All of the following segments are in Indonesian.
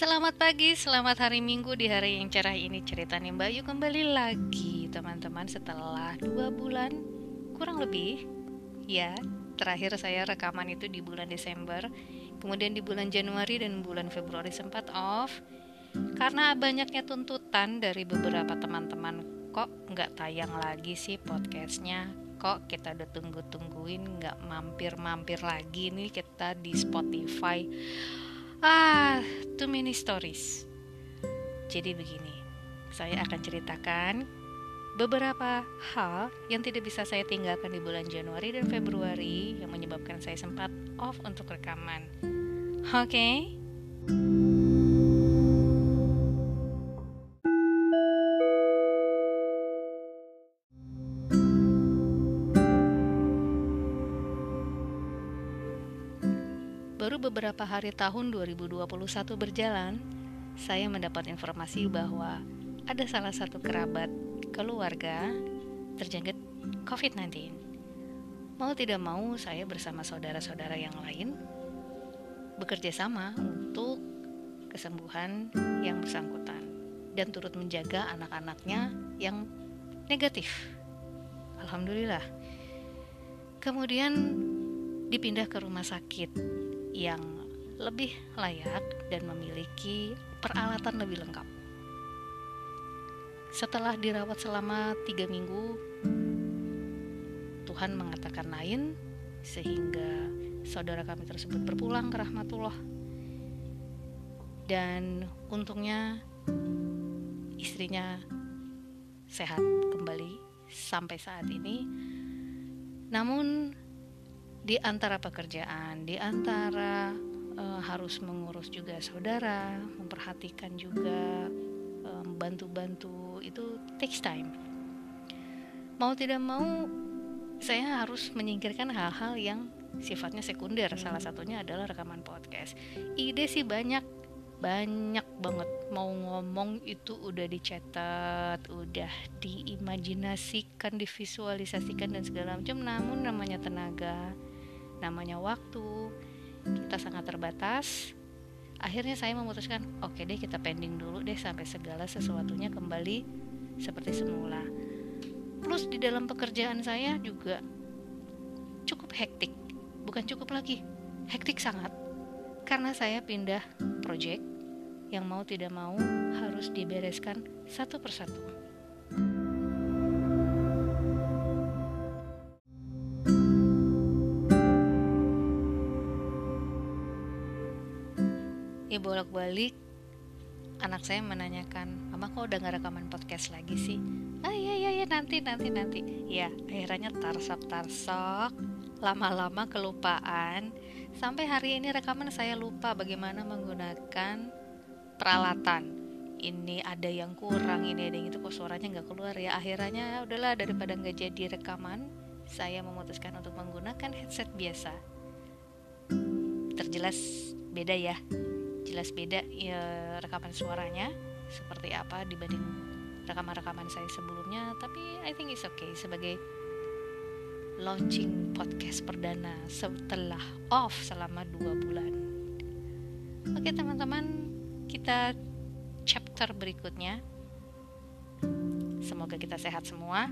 Selamat pagi, selamat hari Minggu. Di hari yang cerah ini ceritanya Mbak Yu kembali lagi teman-teman setelah dua bulan kurang lebih. Ya terakhir saya rekaman itu di bulan Desember kemudian di bulan Januari dan bulan Februari sempat off. Karena banyaknya tuntutan dari beberapa teman-teman kok nggak tayang lagi sih podcastnya? Kok kita udah tunggu-tungguin nggak mampir-mampir lagi nih kita di Spotify Ah, too many stories. Jadi begini, saya akan ceritakan beberapa hal yang tidak bisa saya tinggalkan di bulan Januari dan Februari yang menyebabkan saya sempat off untuk rekaman. Oke? Okay? Baru beberapa hari tahun 2021 berjalan, saya mendapat informasi bahwa ada salah satu kerabat keluarga terjangkit COVID-19. Mau tidak mau, saya bersama saudara-saudara yang lain bekerja sama untuk kesembuhan yang bersangkutan dan turut menjaga anak-anaknya yang negatif. Alhamdulillah. Kemudian dipindah ke rumah sakit yang lebih layak dan memiliki peralatan lebih lengkap. Setelah dirawat selama tiga minggu, Tuhan mengatakan lain, sehingga saudara kami tersebut berpulang ke rahmatullah. Dan untungnya istrinya sehat kembali sampai saat ini. Namun di antara pekerjaan, di antara uh, harus mengurus juga saudara, memperhatikan juga bantu-bantu um, itu takes time. Mau tidak mau, saya harus menyingkirkan hal-hal yang sifatnya sekunder. Salah satunya adalah rekaman podcast. Ide sih banyak, banyak banget. Mau ngomong itu udah dicatat, udah diimajinasikan, divisualisasikan dan segala macam. Namun namanya tenaga, namanya waktu kita sangat terbatas. Akhirnya saya memutuskan oke okay deh kita pending dulu deh sampai segala sesuatunya kembali seperti semula. Plus di dalam pekerjaan saya juga cukup hektik bukan cukup lagi hektik sangat. Karena saya pindah project yang mau tidak mau harus dibereskan satu persatu ya bolak-balik anak saya menanyakan mama kok udah gak rekaman podcast lagi sih? Ah iya iya iya nanti nanti nanti. Ya akhirnya tarsok tarsok lama-lama kelupaan. Sampai hari ini rekaman saya lupa bagaimana menggunakan peralatan. Ini ada yang kurang ini ada yang itu kok suaranya nggak keluar? Ya akhirnya ya udahlah daripada nggak jadi rekaman saya memutuskan untuk menggunakan headset biasa. Terjelas beda ya jelas beda ya rekaman suaranya seperti apa dibanding rekaman-rekaman saya sebelumnya. Tapi I think it's okay sebagai launching podcast perdana setelah off selama dua bulan. Oke teman-teman kita chapter berikutnya. Semoga kita sehat semua.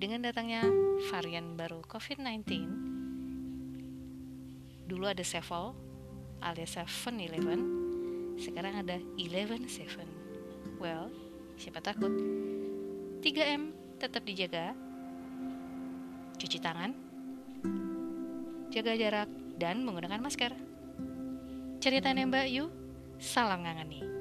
Dengan datangnya varian baru COVID-19 dulu ada Sevel alias 7-Eleven sekarang ada 11-7 well siapa takut? 3M tetap dijaga. Cuci tangan. Jaga jarak dan menggunakan masker. Ceritanya Mbak Yu salam ngangani